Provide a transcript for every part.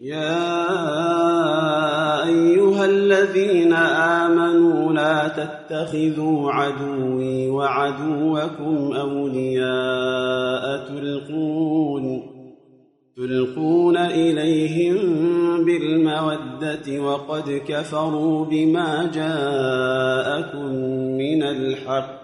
يا أيها الذين آمنوا لا تتخذوا عدوي وعدوكم أولياء تلقون تلقون إليهم بالمودة وقد كفروا بما جاءكم من الحق.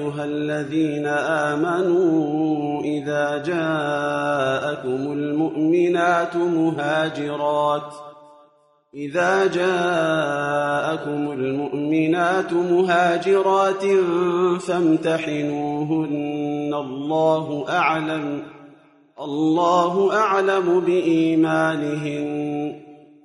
الذين آمنوا إذا جاءكم المؤمنات مهاجرات إذا جاءكم المؤمنات مهاجرات فامتحنوهن الله أعلم الله أعلم بإيمانهن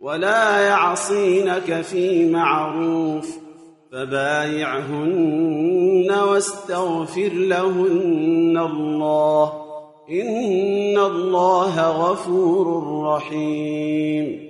ولا يعصينك في معروف فبايعهن واستغفر لهن الله إن الله غفور رحيم